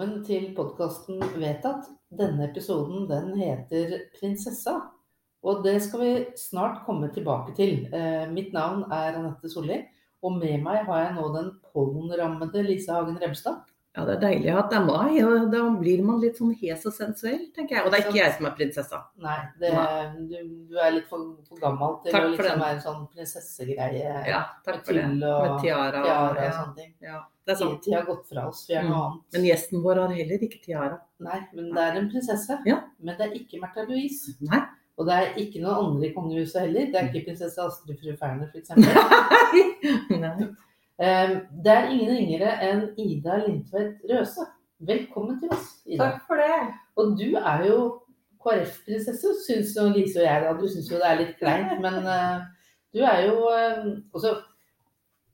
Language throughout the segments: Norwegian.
Velkommen til podkasten Vedtatt. Denne episoden den heter Prinsessa. Og det skal vi snart komme tilbake til. Eh, mitt navn er Anette Solli, og med meg har jeg nå den pollenrammede Lise Hagen Rebstad. Ja, det er deilig at det er meg, og da blir man litt sånn hes og sensuell, tenker jeg. Og det er ikke jeg som er prinsessa. Nei, det, du, du, er litt for, for gammel til Takk å liksom være en sånn prinsessegreie. Ja, takk for det. og Med tiara. tiara og ja. sånne ting. Ja, det er sant. Tida har gått fra oss, vi er noe Mm. annet. Men gjesten vår har heller ikke tiara. Nei, men det er en prinsesse. Ja. Men det er ikke Märtha Louise. Nei. Og det er ikke noen andre i kongehuset heller. Det er ikke prinsesse Astrid fru Ferner, f.eks. Um, det er ingen ringere enn Ida Lindtvedt Røse. Velkommen til oss, Ida. Takk for det. Og du er jo KrF-prinsesse, syns jo Lise og jeg da. Du syns jo det er litt kleint, men uh, du er jo uh, også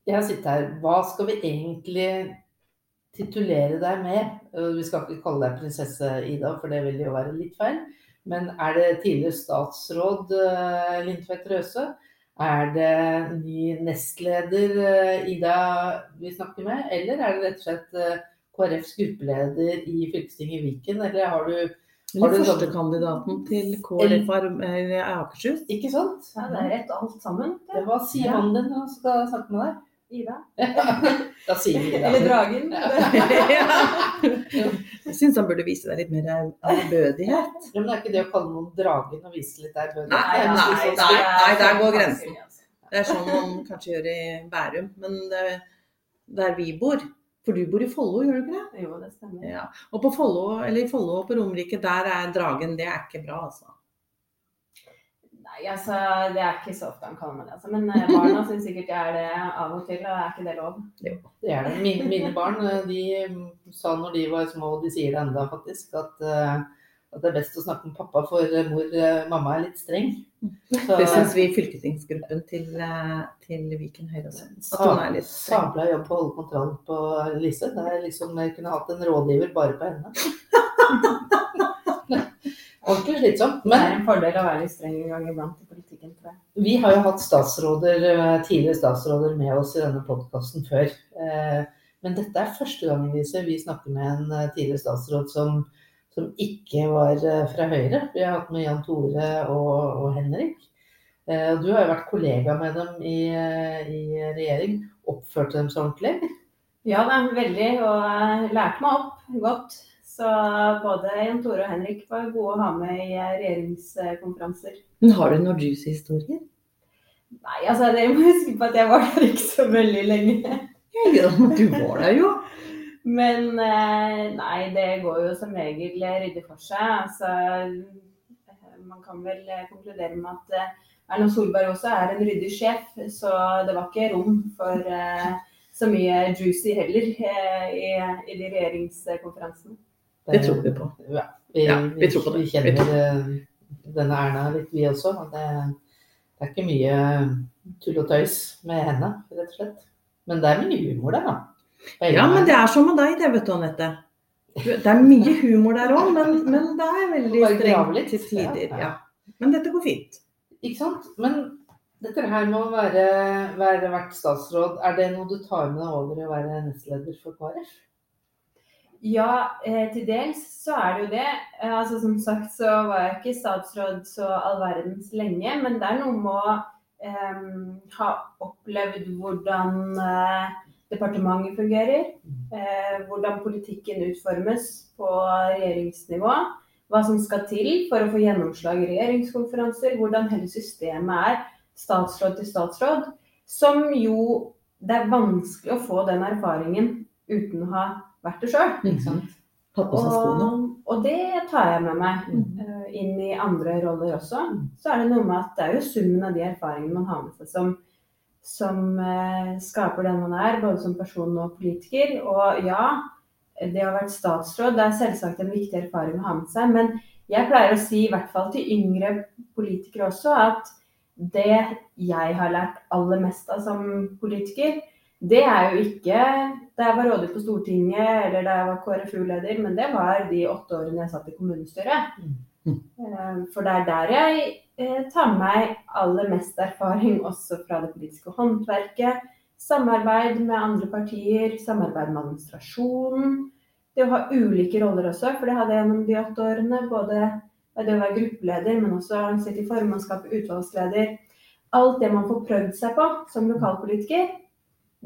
Jeg har sittet her. Hva skal vi egentlig titulere deg med? Uh, vi skal ikke kalle deg prinsesse Ida, for det vil jo være litt feil. Men er det tidligere statsråd Lindtvedt Røse? Er det ny nestleder eh, Ida vi snakker med, eller er det rett og slett eh, KrFs gruppeleder i fylkestinget i Viken, eller har du Har du Eller førstekandidaten til KrF i Akershus. Ikke sant? Ja, det er rett alt sammen. Det Hva sier mannen din når han skal snakke med deg? Ida. Da sier vi Eller det. Dragen. Jeg syns han burde vise deg litt mer ærbødighet. Ja, men det er ikke det å kalle noen dragen og vise litt ærbødighet? Nei, nei, sånn- nei, nei, der går grensen. Det er sånn man kanskje gjør i Bærum, men det, der vi bor For du bor i Follo, gjør du ikke det? Jo, det stemmer. Ja. Og på Follo, eller i Follo og på Romerike, der er dragen Det er ikke bra, altså. Nei, altså, det er ikke så ofte han kaller meg det. Altså. Men eh, barna syns sikkert jeg er det av og til, og er ikke det lov? Det er det. Mine, mine barn eh, de sa når de var små, og de sier det enda faktisk, at, eh, at det er best å snakke med pappa, for mor, mamma er litt streng. Så, Det syns vi i fylkestingsgruppen til, til Viken Høyre også. At hun er litt streng. Sabla jobb på å holde kontroll på Lise. Det er liksom, Jeg kunne hatt en rådgiver bare på henne. Ordentlig slitsomt. Det er en fordel å være litt streng en gang iblant i politikken, tror jeg. vi har jo hatt statsråder, eh, tidligere statsråder med oss i denne podkasten før. Eh, Men dette er første gangen Lise, vi snakker med en eh, tidligere statsråd som, som ikke var fra Høyre. Vi har hatt med Jan Tore og, og Henrik. Du har jo vært kollega med dem i, i regjering. Oppførte dem så ordentlig? Ja det er veldig. Og lærte meg opp godt. Så både Jan Tore og Henrik var gode å ha med i eh, regjeringskonferanser. Men har du noen juicy historier? Nei, altså dere må huske på at jeg var der ikke så veldig lenge. Ja, du var der jo. Men eh, nei, det går jo som regel ryddig for seg. Altså, eh, man kan vel eh, konkludere med at eh, Erna Solberg også er en ryddig sjef, så det var ikke rom for eh, så mye juicy heller eh, i, i de regjeringskonferansene. Det tror vi på. Ja, vi, Ja, vi tror på det. Vi kjenner vi denne Erna litt, vi også. og Det, det er ikke mye tull og tøys med henne, rett og slett. Men det er mye humor der, da. Ja, men det er som med deg, det, vet du, Anette. Det er mye humor der òg, men, men det er veldig strengt til tider. Ja. Men dette går fint. Ikke sant? Men dette her med å være, være vært statsråd, er det noe du tar med deg over å være nestleder for KrF? Ja, eh, til dels så er det jo det. Eh, altså Som sagt så var jeg ikke statsråd så all verdens lenge, men det er noe med å eh, ha opplevd hvordan eh, departementet fungerer. Eh, hvordan politikken utformes på regjeringsnivå. Hva som skal til for å få gjennomslag i regjeringskonferanser. Hvordan hele systemet er statsråd til statsråd. Som jo det er vanskelig å få den erfaringen uten å ha vært det sjøl. Skoene. Og, og det tar jeg med meg Mm. inn i andre roller også. Så er det noe med at det er jo summen av de erfaringene man har med seg som, som eh, skaper den man er, både som person og politiker. Og ja, det å ha vært statsråd det er selvsagt en viktig erfaring å ha med seg. Men jeg pleier å si, i hvert fall til yngre politikere også, at det jeg har lært aller mest av som politiker, det er jo ikke da jeg var rådgiver på Stortinget eller da jeg var KrFU-leder, men det var de åtte årene jeg satt i kommunestyret. Mm. Eh, For det er der jeg eh, tar med meg aller mest erfaring også fra det politiske håndverket. Samarbeid med andre partier, samarbeid med administrasjonen. det å ha ulike roller også, for det hadde jeg gjennom de åtte årene. Både det å være gruppeleder, men også sitte i formannskapet, utvalgsleder. Alt det man får prøvd seg på som lokalpolitiker,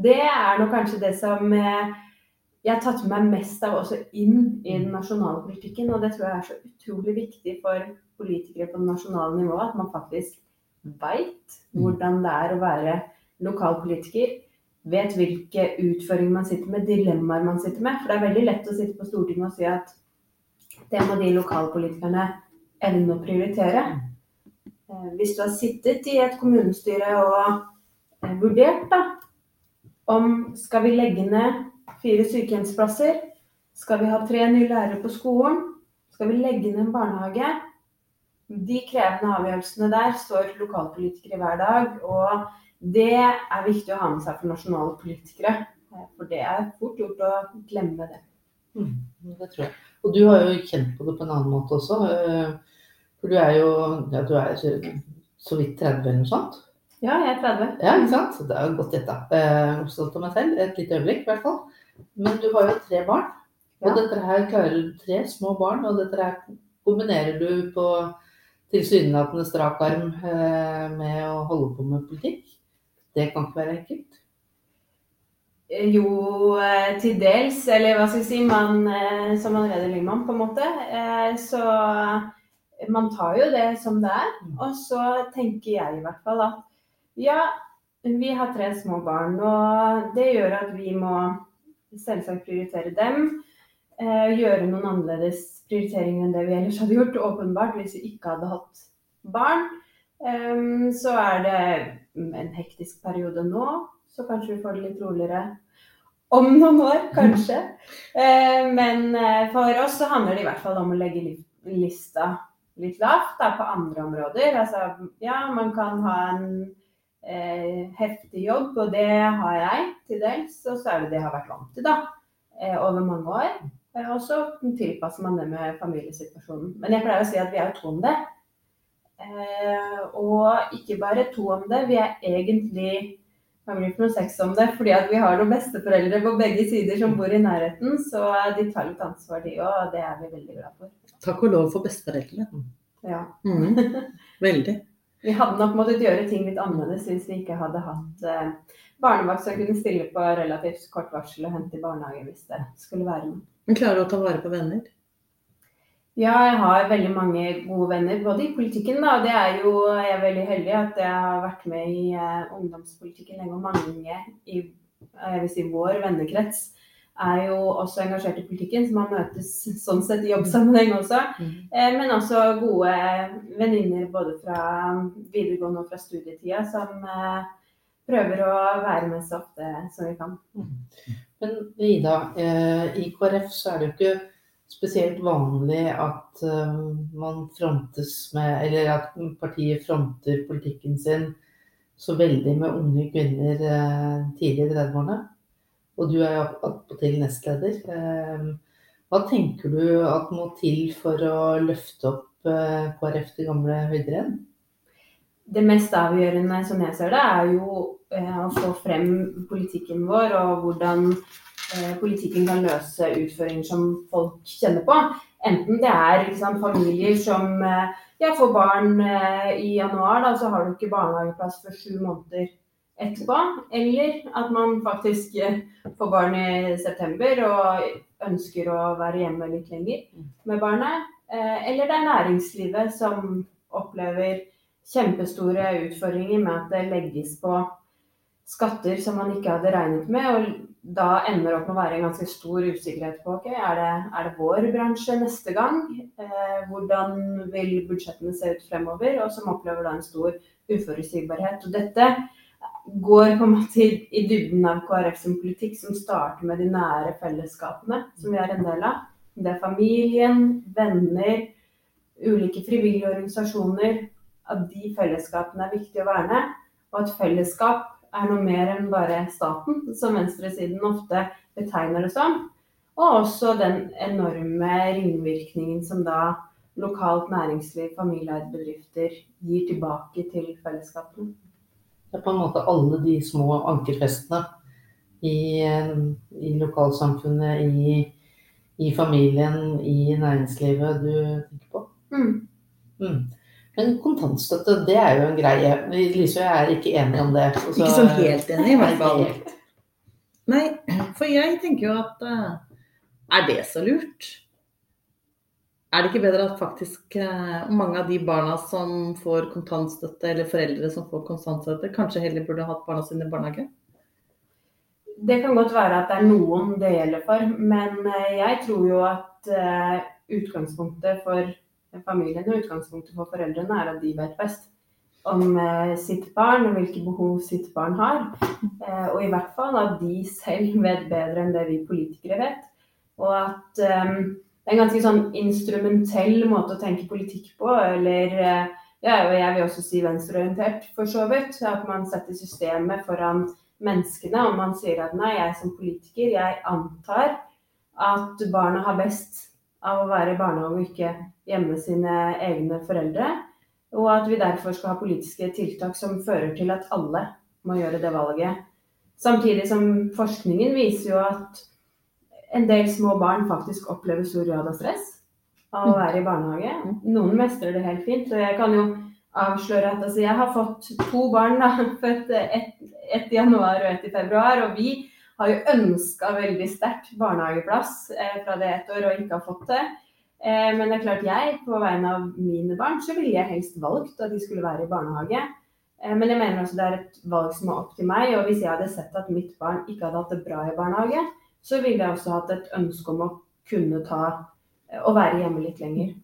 det er nok kanskje det som eh, jeg har tatt med meg mest av også inn i den nasjonale politikken. Og det tror jeg er så utrolig viktig for politikere på det nasjonale nivået, at man faktisk veit hvordan det er å være lokalpolitiker vet hvilke utfordringer man sitter med, dilemmaer man sitter med. For det er veldig lett å sitte på Stortinget og si at det må de lokalpolitikerne evne å prioritere. Eh, hvis du har sittet i et kommunestyre og eh, vurdert da, om skal vi legge ned fire sykehjemsplasser, skal vi ha tre nye lærere på skolen, skal vi legge ned en barnehage De krevende avgjørelsene der står lokalpolitikere hver dag. og det er viktig å ha med seg for nasjonale politikere. For det er fort gjort å glemme det. Mm, det tror jeg. Og du har jo kjent på det på en annen måte også. Eh, for du er jo ja, du er så vidt 30 eller noe sånt? Ja, jeg er 30. Ja, ikke sant? Det er jo godt gjetta. Eh, stolt av meg selv. Et lite øyeblikk, i hvert fall. Men du har jo tre barn. Og ja. dette her klarer du tre små barn, og dette her kombinerer du på tilsynelatende strak arm eh, med å holde på med politikk. Det kan ikke være enkelt? Eh, jo, til dels. Eller hva skal jeg si, man, som allerede Lyngmann, på en måte. Så man tar jo det som det er. Mm. Og så tenker jeg i hvert fall at ja, vi har tre små barn, og det gjør at vi må selvsagt prioritere dem. Gjøre noen annerledes prioriteringer enn det vi ellers hadde gjort, åpenbart, hvis vi ikke hadde hatt barn. Så er det en hektisk periode nå, så kanskje vi får det litt roligere om noen år, kanskje. Eh, men eh, for oss så handler det i hvert fall om å legge lista litt lavt da, på andre områder. Altså, ja, man kan ha en eh, heftig jobb, og det har jeg til dels. Og så er det det jeg har vært vant til da, eh, over mange år. Eh, og så tilpasser man det med familiesituasjonen. Men jeg pleier å si at vi er to om det. Eh, og ikke bare to om det, vi er egentlig familie for noe sex om det, fordi at vi har noen besteforeldre på begge sider som bor i nærheten. Så de tar litt ansvar, de òg, og det er vi veldig glad for. Takk og lov for besteforeldre. Ja. Mm. Veldig. Vi hadde nok måttet gjøre ting litt annerledes hvis vi ikke hadde hatt eh, barnevakt som kunne stille på relativt kort varsel og hente i barnehage hvis det skulle være noe. Men klarer du å ta vare på venner? Ja, jeg har veldig mange gode venner, både i politikken, da. Det er jo, jeg er veldig heldig at jeg har vært med i eh, ungdomspolitikken lenge. Og mange i jeg vil si, vår vennekrets er jo også engasjert i politikken, så man møtes sånn sett i jobbsammenheng også. Mm. Eh, men også gode venninner både fra videregående og fra studietida som eh, prøver å være med så ofte som vi kan. Mm. Men Ida, eh, i KrF så er det jo ikke spesielt vanlig at man frontes med Eller at partiet fronter politikken sin så veldig med unge kvinner tidlig i 30-årene. Og du er attpåtil nestleder. Uh, hva tenker du at må til for å løfte opp KrF til gamle høyder igjen? Det mest avgjørende, som jeg ser det, er jo å få frem politikken vår og hvordan Eh, politikken kan løse utfordringer som folk kjenner på. Enten det er liksom, familier som eh, ja, får barn eh, i januar, da, så har du ikke barnehageplass for sju måneder etterpå. Eller at man faktisk får barn i september og ønsker å være hjemme litt lenger med barnet. Eller det er næringslivet som opplever kjempestore utfordringer med at det legges på skatter som man ikke hadde regnet med. Og da ender det opp med å være en ganske stor usikkerhet på okay, er det, er det vår bransje neste gang? Eh, hvordan vil budsjettene se ut fremover? Og som opplever da en stor uforutsigbarhet. Og dette går på en måte i, i dybden av KrF sin politikk, som starter med de nære fellesskapene som vi er en del av. Det er familien, venner, ulike frivillige organisasjoner. At de fellesskapene er viktige å verne. Og at fellesskap er noe mer enn bare staten, som venstresiden ofte betegner det som. Og også den enorme ringvirkningen som da lokalt næringsliv, familieeide bedrifter gir tilbake til fellesskapene. Det er på en måte alle de små ankerfestene i, i lokalsamfunnet, i, i familien, i næringslivet du tenker på? Mm. Mm. Men kontantstøtte, det er jo en greie. Lise og jeg er ikke enige om det. Også, Ikke sånn helt enig, i hvert fall. Nei, for jeg tenker jo at eh, Er det så lurt? Er det ikke bedre at faktisk eh, mange av de barna som får kontantstøtte, eller foreldre som får kontantstøtte, kanskje heller burde hatt barna sine i barnehage? Det kan godt være at det er noen det gjelder for, men eh, jeg tror jo at eh, utgangspunktet for familien og utgangspunktet for foreldrene er at de vet best om sitt barn og hvilke behov sitt barn har. Og i hvert fall at de selv vet bedre enn det vi politikere vet. Og at det er en ganske sånn instrumentell måte å tenke politikk på, eller eh, ja, jeg vil også si venstreorientert for så vidt. At man setter systemet foran menneskene, og man sier at nei, jeg som politiker, jeg antar at barna har best av å være i barnehage og ikke hjemme sine egne foreldre. Og at vi derfor skal ha politiske tiltak som fører til at alle må gjøre det valget. Samtidig som forskningen viser jo at en del små barn faktisk opplever stor grad av stress av å være i barnehage. Noen mestrer det helt fint. Og jeg kan jo avsløre at altså, jeg har fått to barn, da, født ett et i januar og ett i februar. Og vi har jo ønska veldig sterkt barnehageplass eh, fra det ett år og ikke har fått det. Eh, men det er klart jeg, på vegne av mine barn, så ville jeg helst valgt at de skulle være i barnehage. Eh, men jeg mener også det er et valg som er opp til meg. Og hvis jeg hadde sett at mitt barn ikke hadde hatt det bra i barnehage, så ville jeg også hatt et ønske om å kunne ta og være hjemme litt lenger.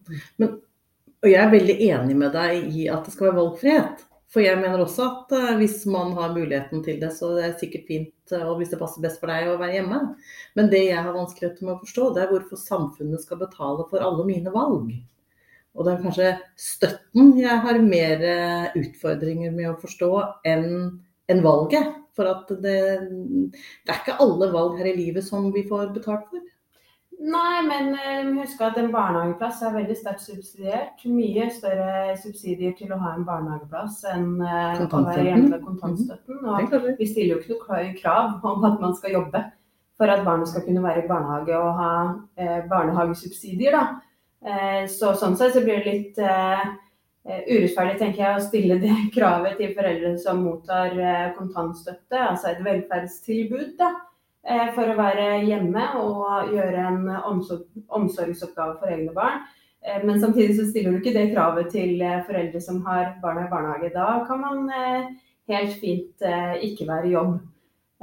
Og jeg er veldig enig med deg i at det skal være valgfrihet. For jeg mener også at eh, hvis man har muligheten til det, så det er sikkert fint, eh, og hvis det passer best for deg å være hjemme. Men det jeg har vanskeligheter med å forstå, det er hvorfor samfunnet skal betale for alle mine valg. Og det er kanskje støtten jeg har mer eh, utfordringer med å forstå enn enn valget. For at det, det er ikke alle valg her i livet som vi får betalt for. Nei, men eh, husk at en barnehageplass er veldig sterkt subsidiert. Mye større subsidier til å ha en barnehageplass enn eh, å være hjemme med kontantstøtten. Og vi stiller jo ikke noe krav om at man skal jobbe for at barnet skal kunne være i barnehage og ha eh, barnehagesubsidier. Da. Så sånn sett så blir det litt urettferdig tenker jeg, å stille det kravet til foreldre som mottar eh, kontantstøtte, altså et velferdstilbud, da, eh, for å være hjemme og gjøre en omsorgsoppgave for egne barn. Eh, Men samtidig så stiller du ikke det kravet til eh, foreldre som har barna i barnehage. Da kan man eh, helt fint eh, ikke være i jobb.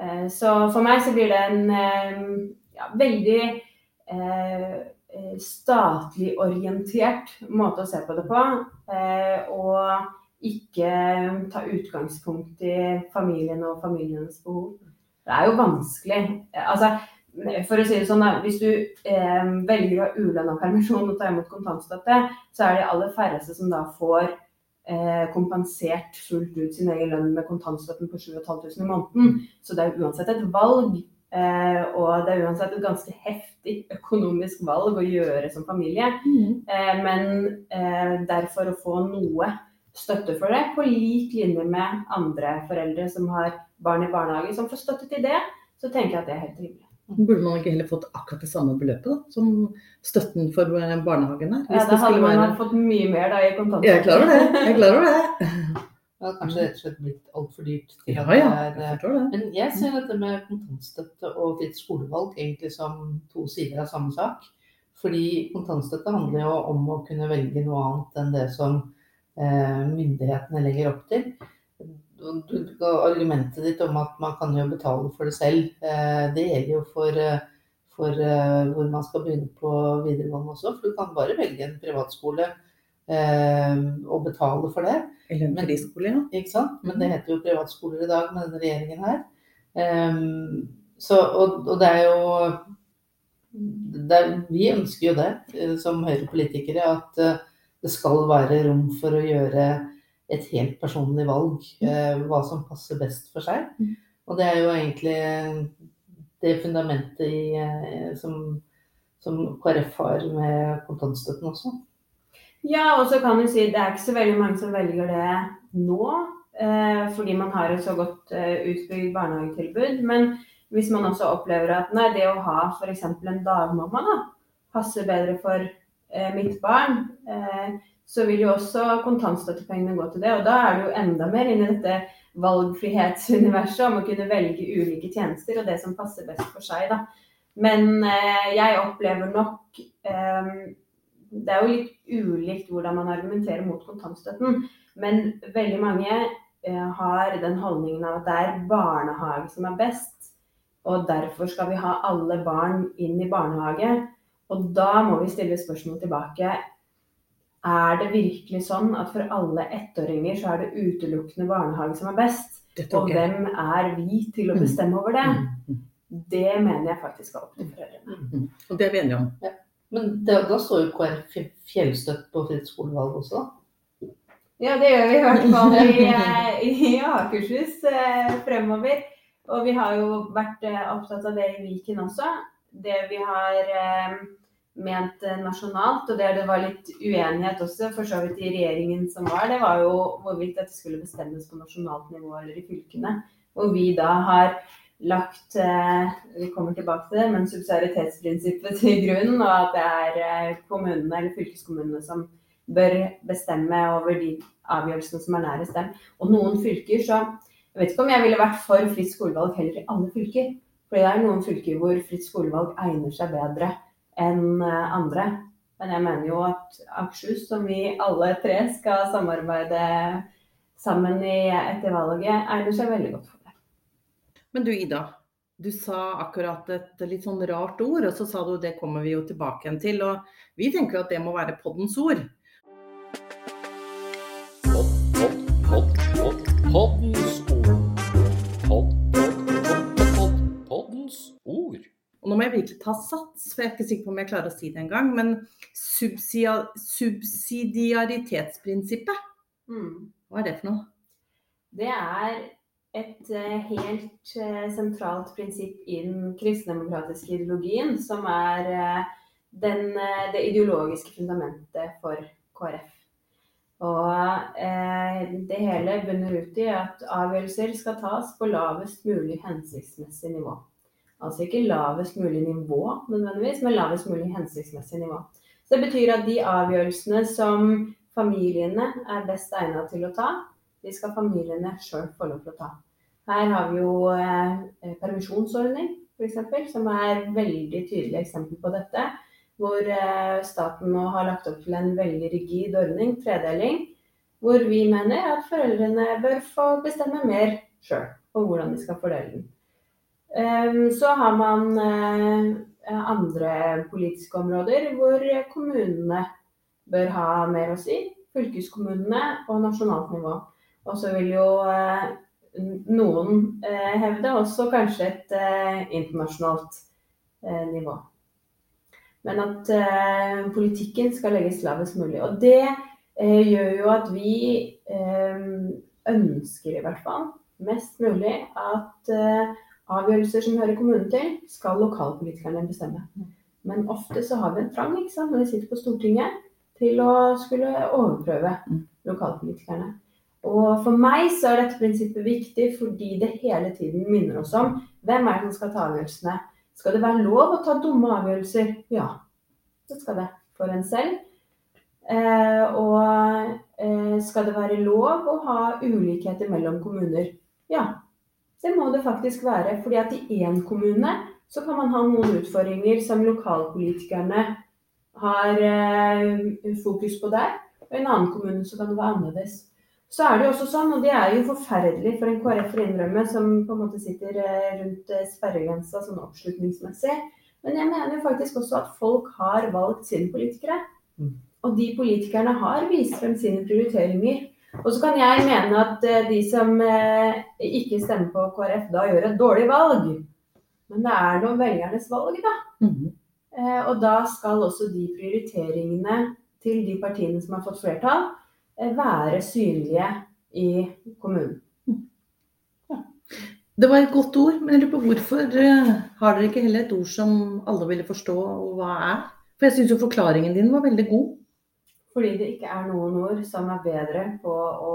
Eh, Så for meg så blir det en eh, ja, veldig eh, eh, statlig orientert måte å se på det på. eh, Og ikke ta utgangspunkt i familien og familienes behov. Det er jo vanskelig. Eh, Altså, for å si det sånn, Hvis du eh, velger å ha ulønna permisjon og ta imot kontantstøtte, så er det de aller færreste som da får eh, kompensert fullt ut sin egen lønn med kontantstøtten på 7500 i måneden. Så det er uansett et valg. Eh, og det er uansett et ganske heftig økonomisk valg å gjøre som familie. Eh, men eh, derfor å få noe støtte for det, på lik linje med andre foreldre som har barn i barnehage, som får støtte til det, så tenker jeg at det er helt rimelig. Burde man ikke heller fått akkurat det samme beløpet da, som støtten for eh, barnehagen er? Ja, da hadde man fått mye mer da i kontantstøtte. Jeg er klar over det. Jeg er klar over det. Det har kanskje rett og slett blitt altfor dyrt. til Ja at ja, er, jeg det. Men jeg ser dette med kontantstøtte og fritt skolevalg egentlig som to sider av samme sak. Fordi kontantstøtte handler jo om å kunne velge noe annet enn det som eh, myndighetene legger opp til. Argumentet ditt om at man kan jo betale for det selv, eh, det gjelder jo for, eh, for eh, hvor man skal begynne på videregående også. For du kan bare velge en privatskole eh, og betale for det. Eller en friskole, ja. Ikke sant? Men det heter jo privatskoler i dag med denne regjeringen her. Ehm, så, og, og det er jo det er, Vi ønsker jo det eh, som Høyre-politikere, at eh, det skal være rom for å gjøre et helt personlig valg. eh, hva som passer best for seg. Mm. Og det er jo egentlig det fundamentet i, som, som KrF har med kontantstøtten også. Ja, og så kan du si det er ikke så veldig mange som velger det nå. Eh, fordi man har et så godt eh, utbygd barnehagetilbud. Men hvis man også opplever at nei, det å ha f.eks. en dagmamma, da, passer bedre for eh, mitt barn, så vil jo også kontantstøttepengene gå til det. Og da er det jo enda mer inne i dette valgfrihetsuniverset om å kunne velge ulike tjenester og det som passer best for seg. Da. Men jeg opplever nok Det er jo litt ulikt hvordan man argumenterer mot kontantstøtten. Men veldig mange eh, har den holdningen av at det er barnehage som er best. Og derfor skal vi ha alle barn inn i barnehage. Og da må vi stille spørsmål tilbake. Er det virkelig sånn at for alle ettåringer så er det utelukkende barnehage som er best? Og hvem er vi til å bestemme over det? Det mener jeg faktisk er opp til foreldrene. Og det er vi enige om. Men det, da står jo KrF fjellstøtt på fritt skolevalg også? Ja, det gjør vi i hvert fall i, i Akershus eh, fremover. Og vi har jo vært eh, opptatt av det i Viken også. Det vi har eh, ment nasjonalt, og der det var litt uenighet også, for så vidt i regjeringen som var, det var jo hvorvidt dette skulle bestemmes på nasjonalt nivå eller i fylkene. Hvor vi da har lagt eh, Vi kommer tilbake til det, men subsidiaritetsprinsippet til grunn, og at det er eh, kommunene eller fylkeskommunene som bør bestemme over de avgjørelsene som er nærest dem. Og noen fylker så Jeg vet ikke om jeg ville vært for fritt skolevalg heller i alle fylker. For det er noen fylker hvor fritt skolevalg egner seg bedre enn eh, andre. Men jeg mener jo at Akershus, som vi alle tre skal samarbeide sammen i etter valget, egner seg veldig godt. Men du Ida, du sa akkurat et litt sånn rart ord, og så sa du det kommer vi jo tilbake igjen til. Og vi tenker jo at det må være poddens ord. Poddens ord. Podd, podd, podd, poddens ord. Og nå må jeg virkelig ta sats, for jeg er ikke sikker på om jeg klarer å si det engang. Men subsidiaritetsprinsippet, Mm. hva er det for noe? Det er et eh, helt eh, sentralt prinsipp i den kristendemokratiske ideologien, som er eh, den, det ideologiske fundamentet for KrF. Og det hele bunner ut i at avgjørelser skal tas på lavest mulig hensiktsmessig nivå. Altså ikke lavest mulig nivå nødvendigvis, men lavest mulig hensiktsmessig nivå. Så det betyr at de avgjørelsene som familiene er best egnet til å ta, de skal familiene sjøl få lov til å ta. Her har vi jo eh, permisjonsordning, f.eks., som er veldig tydelig eksempel på dette. Hvor eh, staten nå har lagt opp til en veldig rigid ordning, tredeling. Hvor vi mener at foreldrene bør få bestemme mer sjøl på hvordan de skal fordele den. Ehm, Så har man eh, andre politiske områder hvor kommunene bør ha mer å si. Fylkeskommunene og nasjonalt nivå. Og så vil jo eh, noen eh, hevde også kanskje et eh, internasjonalt nivå. Men at eh, politikken skal legges lavest mulig. Og det gjør jo at vi ønsker i hvert fall mest mulig at avgjørelser som hører kommunen til, skal lokalpolitikerne bestemme. Men ofte så har vi en trang ikke sant, når vi sitter på Stortinget, til å skulle overprøve Mm. lokalpolitikerne. Og for meg så er dette prinsippet viktig fordi det hele tiden minner oss om hvem er det som skal ta avgjørelsene. Skal det være lov å ta dumme avgjørelser? Ja, det skal det for en selv. Eh, og eh, skal det være lov å ha ulikheter mellom kommuner? Ja, det må det faktisk være. fordi at i én kommune så kan man ha noen utfordringer som lokalpolitikerne har eh, fokus på der. Og i en annen kommune så kan det være annerledes. Så er det jo også sånn, og det er jo forferdelig for en KrF å innrømme, som på en måte sitter eh, rundt eh, sperregrensa sånn oppslutningsmessig. Men jeg mener faktisk også at folk har valgt sine politikere. Mm. Og de politikerne har vist frem sine prioriteringer. Og så kan jeg mene at eh, de som ikke stemmer på KrF, da gjør et dårlig valg. Men det er noen velgernes valg, da. Eh, Og da skal også de prioriteringene til de partiene som har fått flertall, være synlige i kommunen. Det var et godt ord, men jeg lurer på hvorfor eh, har dere ikke heller et ord som alle ville forstå og hva er? For jeg syns jo forklaringen din var veldig god. Fordi det ikke er noen ord som er bedre på å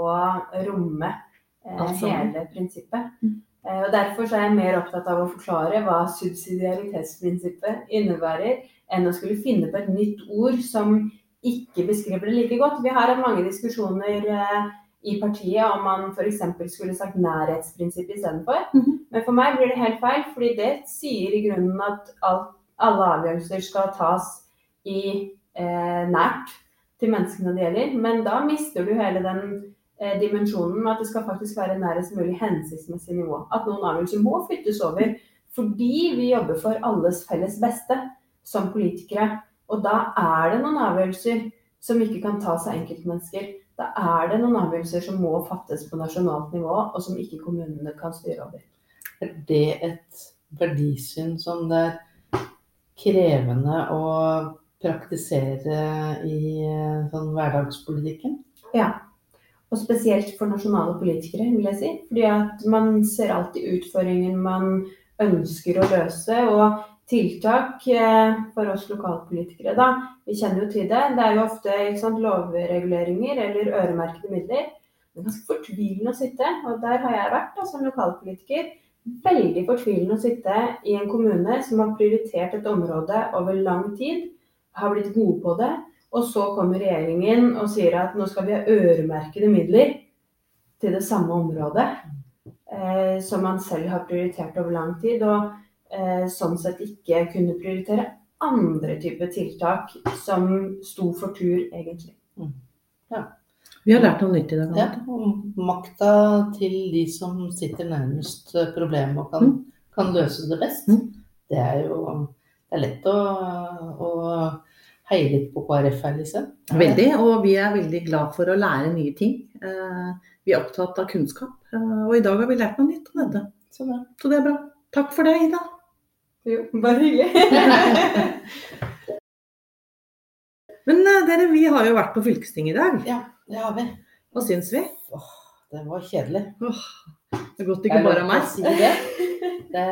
romme eh, altså. hele prinsippet. Mm. Eh, og Derfor så er jeg mer opptatt av å forklare hva subsidiaritetsprinsippet innebærer, enn å skulle finne på et nytt ord som ikke beskriver det like godt. Vi har hatt mange diskusjoner eh, i partiet om man f.eks. skulle sagt nærhetsprinsipp istedenfor. Mhm. Men for meg blir det helt feil, fordi det sier i grunnen at alt, alle avgjørelser skal tas i eh, nært til menneskene det gjelder. Men da mister du hele den eh, dimensjonen med at det skal faktisk være nærest mulig hensiktsmessig nivå. At noen avgjørelser må flyttes over fordi vi jobber for alles felles beste som politikere. Og da er det noen avgjørelser som ikke kan tas av enkeltmennesker. Da er det noen avgjørelser som må fattes på nasjonalt nivå, og som ikke kommunene kan styre over. Er det et verdisyn som det er krevende å praktisere i eh, sånn hverdagspolitikken? Ja. Og spesielt for nasjonale politikere, vil jeg si. Fordi at man ser alltid utfordringen man ønsker å løse. Og tiltak eh, for oss lokalpolitikere, da. Vi kjenner jo til det. Det er jo ofte sant, lovreguleringer eller øremerkede midler. Det er ganske fortvilende å sitte, og der har jeg vært da, som lokalpolitiker. Veldig fortvilende å sitte i en kommune som har prioritert et område over lang tid, har blitt gode på det, og så kommer regjeringen og sier at nå skal vi ha øremerkede midler til det samme området eh, som man selv har prioritert over lang tid. Og sånn sett ikke kunne prioritere andre typer tiltak som sto for tur, egentlig. Vi har lært noe nytt i dag. Ja, makta til de som sitter nærmest eh, problemet og kan, kan løse det best. Mm. Det er jo det er lett å, å heie litt på KrF her, Lise. Veldig, og vi er veldig glad for å lære nye ting. Eh, Vi er opptatt av kunnskap, eh, og i dag har vi lært noe nytt om dette. Så. Så det er bra. Takk for det, Ida. Jo, bare hyggelig. Men eh, dere, vi har jo vært på fylkestinget i dag. Ja, det har vi. Hva syns vi? Det var kjedelig. Åh, det er godt ikke bare meg. Si det. det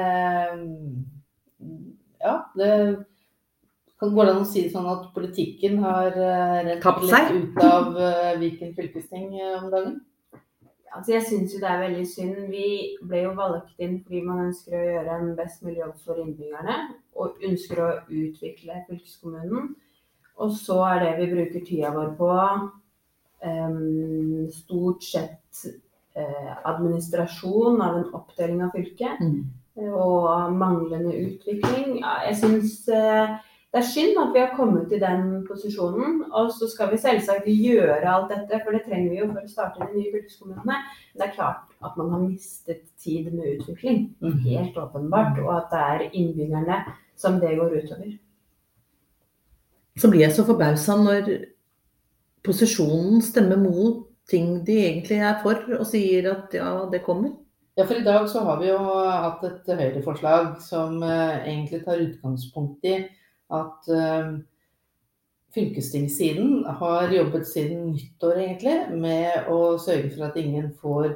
ja, det kan gå an å si det sånn at politikken har rett rent Tapt litt ut av eh, Viken fylkesting eh, om dagen. Altså, jeg syns jo det er veldig synd. Vi ble jo valgt inn fordi man ønsker å gjøre en best mulig jobb for innbyggerne. Og ønsker å utvikle fylkeskommunen. Og så er det vi bruker tida vår på, um, stort sett uh, administrasjon av en oppdeling av fylket. Mm. Og manglende utvikling. Jeg syns eh, det er synd at vi har kommet i den posisjonen. Og så skal vi selvsagt gjøre alt dette, for det trenger vi jo for å starte de nye fylkeskommunene. Men det er klart at man har mistet tid med utvikling. Helt åpenbart. Og at det er innbyggerne som det går utover. Så blir jeg så forbausa når posisjonen stemmer mot ting de egentlig er for, og sier at ja, det kommer. Ja, for i dag så har vi jo hatt et Høyre-forslag som eh, egentlig tar utgangspunkt i at eh, fylkestingssiden har jobbet siden nyttår egentlig med å sørge for at ingen får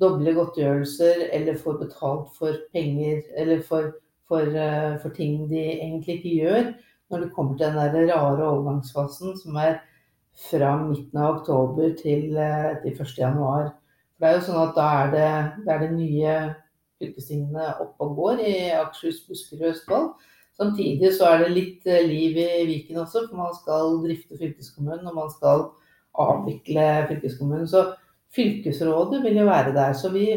doble godtgjørelser eller får betalt for penger eller for, for, eh, for ting de egentlig ikke gjør når det kommer til den der rare overgangsfasen som er fra midten av oktober til, eh, til 1. januar. For det er jo sånn at da er det, det, er det nye fylkestingene opp og går i Akershus, Buskerud og Østfold. Samtidig så er det litt eh, liv i Viken også, for man skal drifte fylkeskommunen og man skal avvikle fylkeskommunen. Så fylkesrådet vil jo være der. Så vi,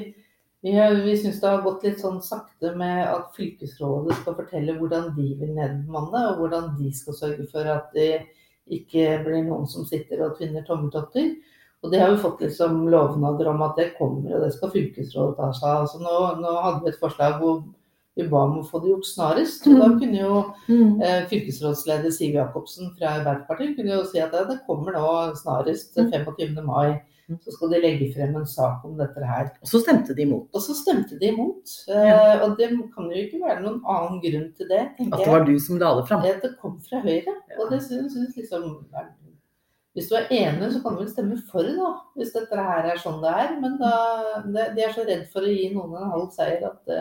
vi, vi syns det har gått litt sånn sakte med at fylkesrådet skal fortelle hvordan de vil nedbemanne, og hvordan de skal sørge for at det ikke blir noen som sitter og tvinner tommeltotter. Og det har vi fått liksom lovnader om at det kommer, og det skal fylkesrådet ta seg av. Altså nå, nå hadde vi et forslag hvor vi ba om å få det gjort snarest. Og da kunne jo eh, fylkesrådsleder Siv Jacobsen fra Arbeiderpartiet kunne jo si at det, det kommer nå snarest Mm. 25. mai. Så skal de legge frem en sak om dette her. Og så stemte de imot. Og så stemte de imot. Eh, og det kan jo ikke være noen annen grunn til det, At det var du som la det fram. At det kom fra Høyre. Og det synes, synes liksom Hvis du er enig, så kan du vel stemme for, da. Hvis dette her er sånn det er. Men da, de er så redd for å gi noen en halv seier at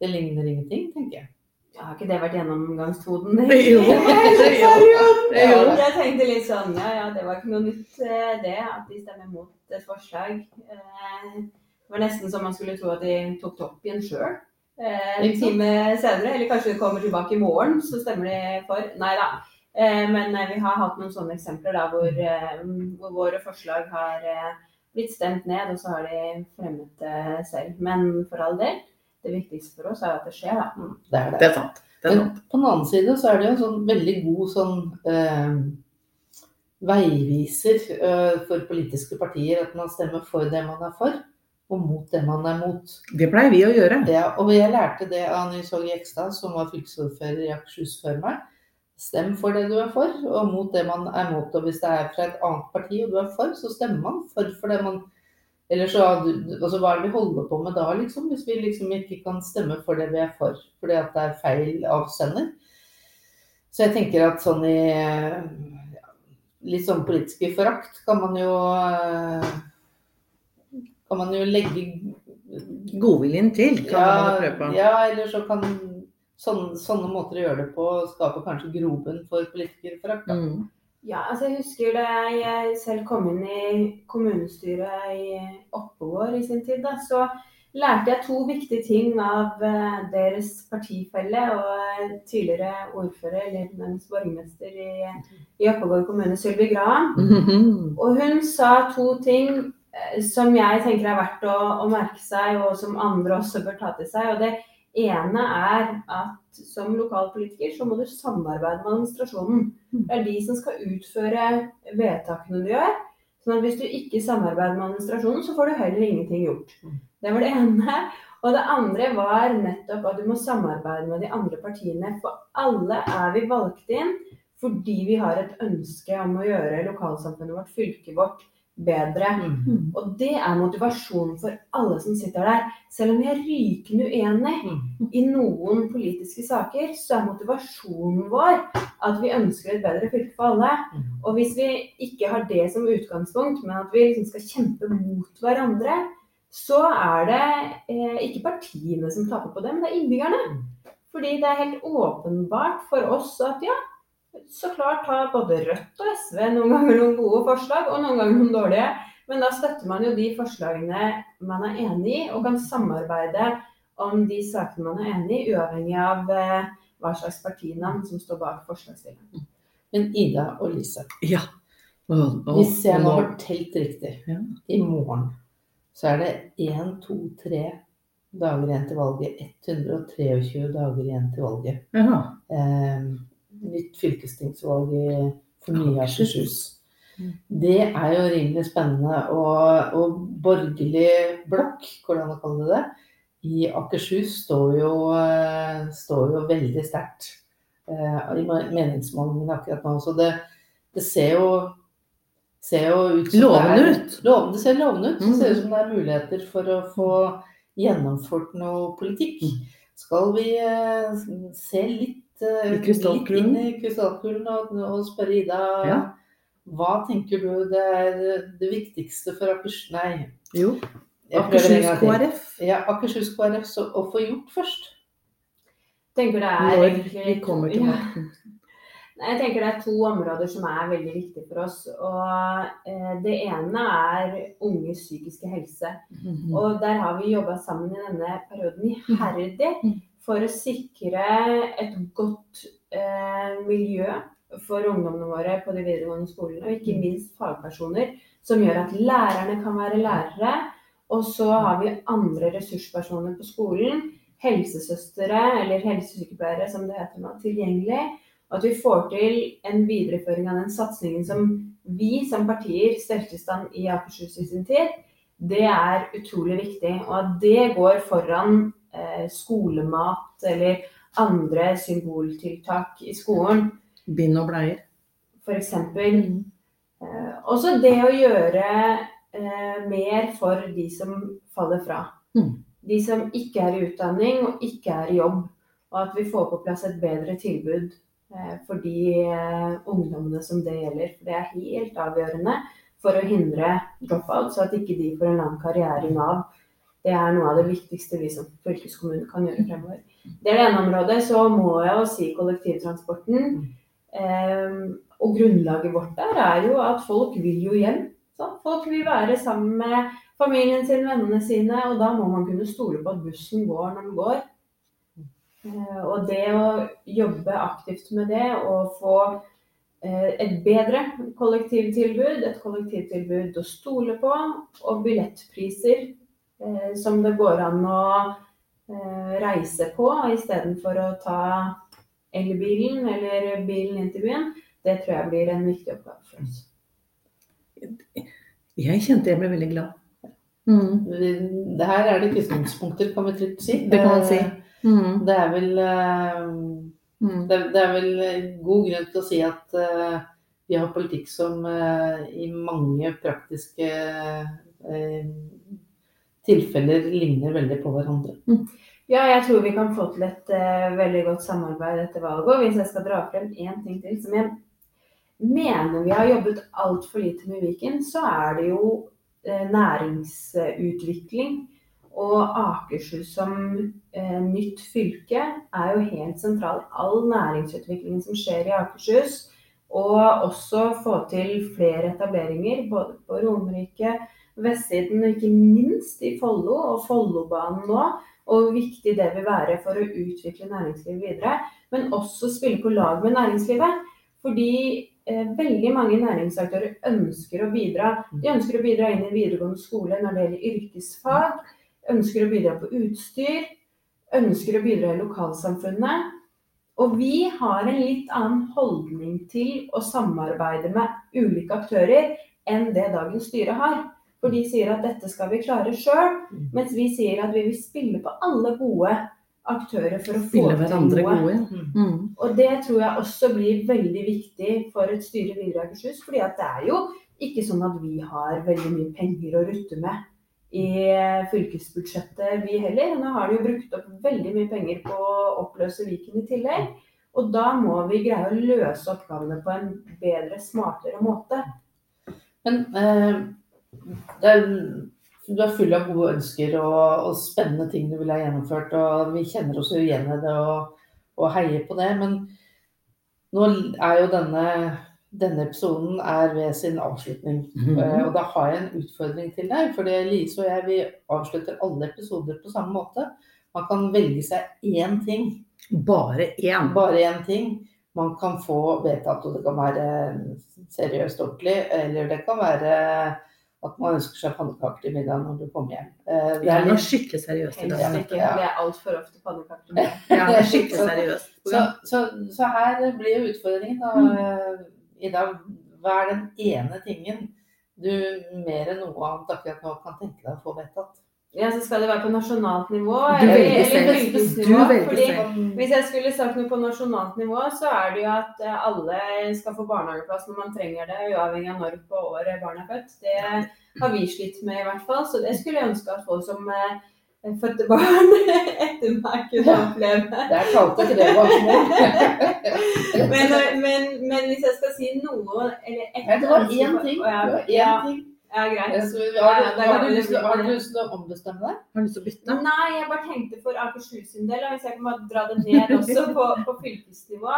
det, ligner ingenting, tenker jeg. Ja, har ikke det vært gjennomgangstoden? Jo, jo. Jeg tenkte litt sånn, ja ja, det var ikke noe nytt eh, det, at de stemmer mot et forslag. Eh, Det var nesten som man skulle tro at de tok det opp igjen sjøl. eh, en time senere. Eller kanskje de kommer tilbake i morgen, så stemmer de for. Nei da. Eh, men vi har hatt noen sånne eksempler da, hvor, hvor våre forslag har blitt stemt ned, og så har de fremmet det selv. Men for all del, det viktigste for oss er at det skjer, da. Det er det. Det er sant. Det er Men sant. på den annen side så er det jo en sånn veldig god sånn eh, veiviser eh, for politiske partier at man stemmer for det man er for, og mot det man er mot. Det pleier vi å gjøre. Ja, og jeg lærte det av Nils Åge Jekstad, som var fylkesordfører i Akershus før meg. Stem for det du er for, og mot det man er mot. Og hvis det er fra et annet parti og du er for, så stemmer man for for det man Eller så altså, Hva er det vi holder på med da, liksom? Hvis vi liksom ikke kan stemme for det vi er for fordi at det er feil avsender. Så jeg tenker at sånn i ja, litt sånn politiske forakt kan man jo kan man jo legge Godviljen til kan man prøve på. ja, eller så kan sånne, sånne måter å gjøre det på skape kanskje grobunn for politikerforakt. Mm. Ja, altså jeg husker da jeg selv kom inn i kommunestyret i Oppegård i sin tid, da, så lærte jeg to viktige ting av eh, deres partifelle og tidligere ordfører, eller nærmest borgermester i, i Oppegård kommune, Sylvi Graham. Og hun sa to ting eh, som jeg tenker er verdt å, å merke seg, og som andre også bør ta til seg. Og det ene er at som lokalpolitiker så må du samarbeide med administrasjonen. Det er de som skal utføre vedtakene du gjør. Sånn at hvis du ikke samarbeider med administrasjonen, så får du heller ingenting gjort. Det var det ene. Og det andre var nettopp at du må samarbeide med de andre partiene. For alle er vi valgt inn fordi vi har et ønske om å gjøre lokalsamfunnet vårt, fylket vårt, bedre. Mm. Og det er motivasjonen for alle som sitter der. Selv om vi er rykende uenig Mm. i noen politiske saker, så er motivasjonen vår at vi ønsker et bedre fylke for alle. Mm. Og hvis vi ikke har det som utgangspunkt, men at vi liksom skal kjempe mot hverandre, så er det eh, ikke partiene som taper på det, men det er innbyggerne. Fordi det er helt åpenbart for oss at ja, så klart har både Rødt og SV noen ganger noen gode forslag, og noen ganger noen dårlige. Men da støtter man jo de forslagene man er enig i, og kan samarbeide om de sakene man er enig i, uavhengig av eh, hva slags partinavn som står bak forslagsstilleren. Men Ida og Lise, Ja. Og- og- hvis jeg har telt riktig, Ja. i morgen så er det 1, 2, 3 dager igjen til valget. 123 dager igjen til valget. Ja. Eh, nytt fylkestingsvalg i for nye Akershus. Mm. Det er jo rimelig spennende. Og, og borgerlig blokk, hvordan man kaller det det, i Akershus står jo, eh, står jo veldig sterkt eh, i meningsmålingene akkurat nå. Så det, det ser jo ser jo ut som Lovende det er, ut. Lovende, det ser lovende ut. Det Mm. ser ut som det er muligheter for å få gjennomført noe politikk. Mm. Skal vi eh, se litt, I krystallkulen? inn i krystallkulen og, og spørre Ida Ja. hva tenker du det er det viktigste for Akershus Nei, Jo. Akershus. KrF. Ja, Akershus KrF så, å få gjort først. tenker det er Når egentlig vi kommer til makten. Ja. Jeg tenker det er to områder som er veldig viktige for oss. Og eh, Det ene er unges psykiske helse. Mhm. Og Der har vi jobba sammen i denne perioden iherdig Mm. For å sikre et godt eh, miljø for ungdommene våre på de videregående skolene, og ikke Mm. minst fagpersoner, som gjør at lærerne kan være lærere. Og så har vi andre ressurspersoner på skolen, helsesøstre eller helsesykepleiere som det heter nå, tilgjengelig. Og at vi får til en videreføring av den satsingen som vi som partier stelte i stand i Akershus i sin tid. Det er utrolig viktig. Og at det går foran skolemat eller andre symboltiltak i skolen. Bind og bleier. F.eks. Eh, også det å gjøre eh, mer for de som faller fra. Mm. De som ikke er i utdanning og ikke er i jobb. Og at vi får på plass et bedre tilbud eh, for de eh, ungdommene som det gjelder. Det er helt avgjørende for å hindre dropout, så at ikke de får en lang karriere i Nav. Det er noe av det viktigste vi som fylkeskommune kan gjøre fremover. Det er det ene området. Så må jeg jo si kollektivtransporten. Eh, og grunnlaget vårt der er jo at folk vil jo hjem. Sant? Folk vil være sammen med familien sin, vennene sine, og da må man kunne stole på at bussen går når den går. Eh, Og det å jobbe aktivt med det og få eh, et bedre kollektivtilbud, et kollektivtilbud å stole på, og billettpriser som det går an å eh, reise på istedenfor å ta elbilen eller bilen inn til byen, det tror jeg blir en viktig oppgave for oss. Jeg kjente jeg ble veldig glad. Mm. Det her er det kristningspunkter, kan vi trygt si. Det kan man si. Eh, Mm. Det er vel eh, Mm. det, er vel god grunn til å si at eh, vi har politikk som eh, i mange praktiske eh, tilfeller ligner veldig på hverandre. Ja, jeg tror vi kan få til et uh, veldig godt samarbeid etter valget. Hvis jeg skal dra frem én ting til som jeg mener vi har jobbet altfor lite med Viken, så er det jo uh, næringsutvikling. Og Akershus som uh, nytt fylke er jo helt sentral. All næringsutviklingen som skjer i Akershus. Og også få til flere etableringer både på Romerike, vestsiden og ikke minst i Follo og Follobanen nå og hvor viktig det vil være for å utvikle næringslivet videre. Men også spille på lag med næringslivet. Fordi eh, veldig mange næringsaktører ønsker å bidra. De ønsker å bidra inn i videregående skole når det gjelder yrkesfag. Ønsker å bidra på utstyr. Ønsker å bidra i lokalsamfunnet. Og vi har en litt annen holdning til å samarbeide med ulike aktører enn det dagens styre har. For de sier at dette skal vi klare sjøl, mens vi sier at vi vil spille på alle gode aktører for å få til noe. gode. Mm. Mm. Og det tror jeg også blir veldig viktig for et styre videre Akershus. fordi at det er jo ikke sånn at vi har veldig mye penger å rutte med i fylkesbudsjettet, vi heller. Nå har de jo brukt opp veldig mye penger på å oppløse Viken i tillegg. Og da må vi greie å løse oppgavene på en bedre, smartere måte. Men eh, er, du er full av gode ønsker og, og spennende ting du ville ha gjennomført. Og vi kjenner oss jo igjen i det og, og heier på det. Men nå er jo denne, denne episoden er ved sin avslutning. Mm -hmm. uh, Og da har jeg en utfordring til deg. For Lise og jeg vi avslutter alle episoder på samme måte. Man kan velge seg én ting. Bare én. Bare én ting. Man kan få vedtatt, og det kan være seriøst ordentlig, eller det kan være at man ønsker seg pannekaker til middag når du kommer hjem. Eh, Det er litt, skikkelig seriøst i dag. Ja. Det er altfor ofte pannekaker. Det er skikkelig seriøst. så, så, så her blir jo utfordringen da, eh, i dag. Hva er den ene tingen du mer enn noe annet akkurat nå kan tenke deg å få vedtatt? Ja, så skal det være på nasjonalt nivå Du eller, fylkesnivå. Fordi selv. Hvis jeg skulle sagt noe på nasjonalt nivå, så er det jo at eh, alle skal få barnehageplass når man trenger det, uavhengig av når på året barnet er født. Det har vi slitt med i hvert fall, så det skulle jeg ønske at folk som eh, fødte barn etter meg kunne oppleve. Det er kalt ikke det var. Men, eh, men, men hvis jeg skal si noe eller et Nei, Det var én ting. Det var ja. Ja, greit. Har du- har du lyst til har du lyst til å ombestemme deg? Har du lyst til å bytte? Nei, jeg bare tenkte for Akershus sin del, hvis jeg kan bare dra det ned også på, på fylkesnivå,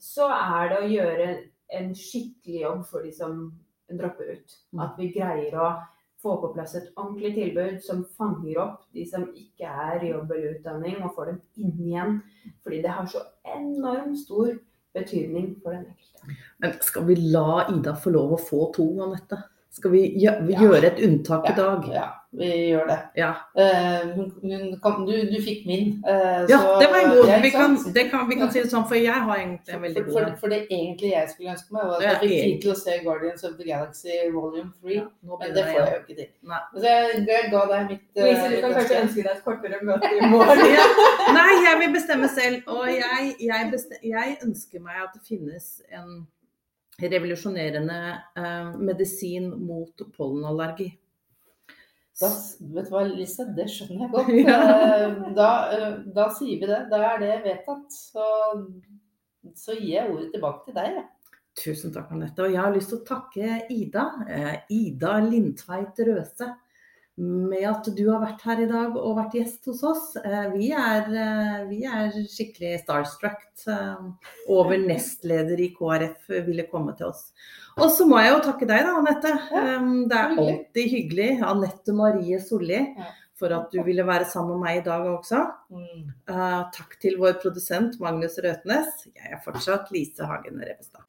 så er det å gjøre en skikkelig jobb for de som dropper ut. At vi greier å få på plass et ordentlig tilbud som fanger opp de som ikke er i jobb eller utdanning, og får dem inn igjen. Fordi det har så enormt stor betydning for den enkelte. Men skal vi la Ida få lov å få to, Anette? Skal vi gjø- vi Ja. gjøre et unntak i dag? Ja, vi gjør det. Ja. Eh, hun, hun kan, du, du fikk min. eh, Ja, så- det var en god Ja, vi kan, det kan, vi kan si det sånn, for jeg har egentlig en veldig god for, for, for det egentlig jeg skulle ønske meg, var at jeg fikk tid til å se Guardians of the Galaxy volume 3. Ja, Men det får jeg jo ikke til. Så jeg, jeg ga deg mitt uh, Lise, du kan kanskje ønske. ønske deg et kortere møte i morgen. Ja. Nei, jeg vil bestemme selv. Og jeg, jeg, bestem, jeg ønsker meg at det finnes en revolusjonerende eh, medisin mot pollenallergi. Da, vet du hva, Lise, det skjønner jeg godt. Ja. Eh, Da, eh, da sier vi det. Da er det vedtatt. Så, så gir jeg ordet tilbake til deg. Ja. Tusen takk, Anette. Og jeg har lyst til å takke Ida. Eh, Ida Lindtveit Røse. Med at du har vært her i dag og vært gjest hos oss. Eh, vi, er, eh, vi er skikkelig starstruck eh, over nestleder i KrF ville komme til oss. Og så må jeg jo takke deg da, Anette. Det er alltid hyggelig. Anette Marie Solli. For at du ville være sammen med meg i dag også. Mm. Takk til vår produsent Magnus Røtnes. Jeg er fortsatt Lise Hagen Revestad.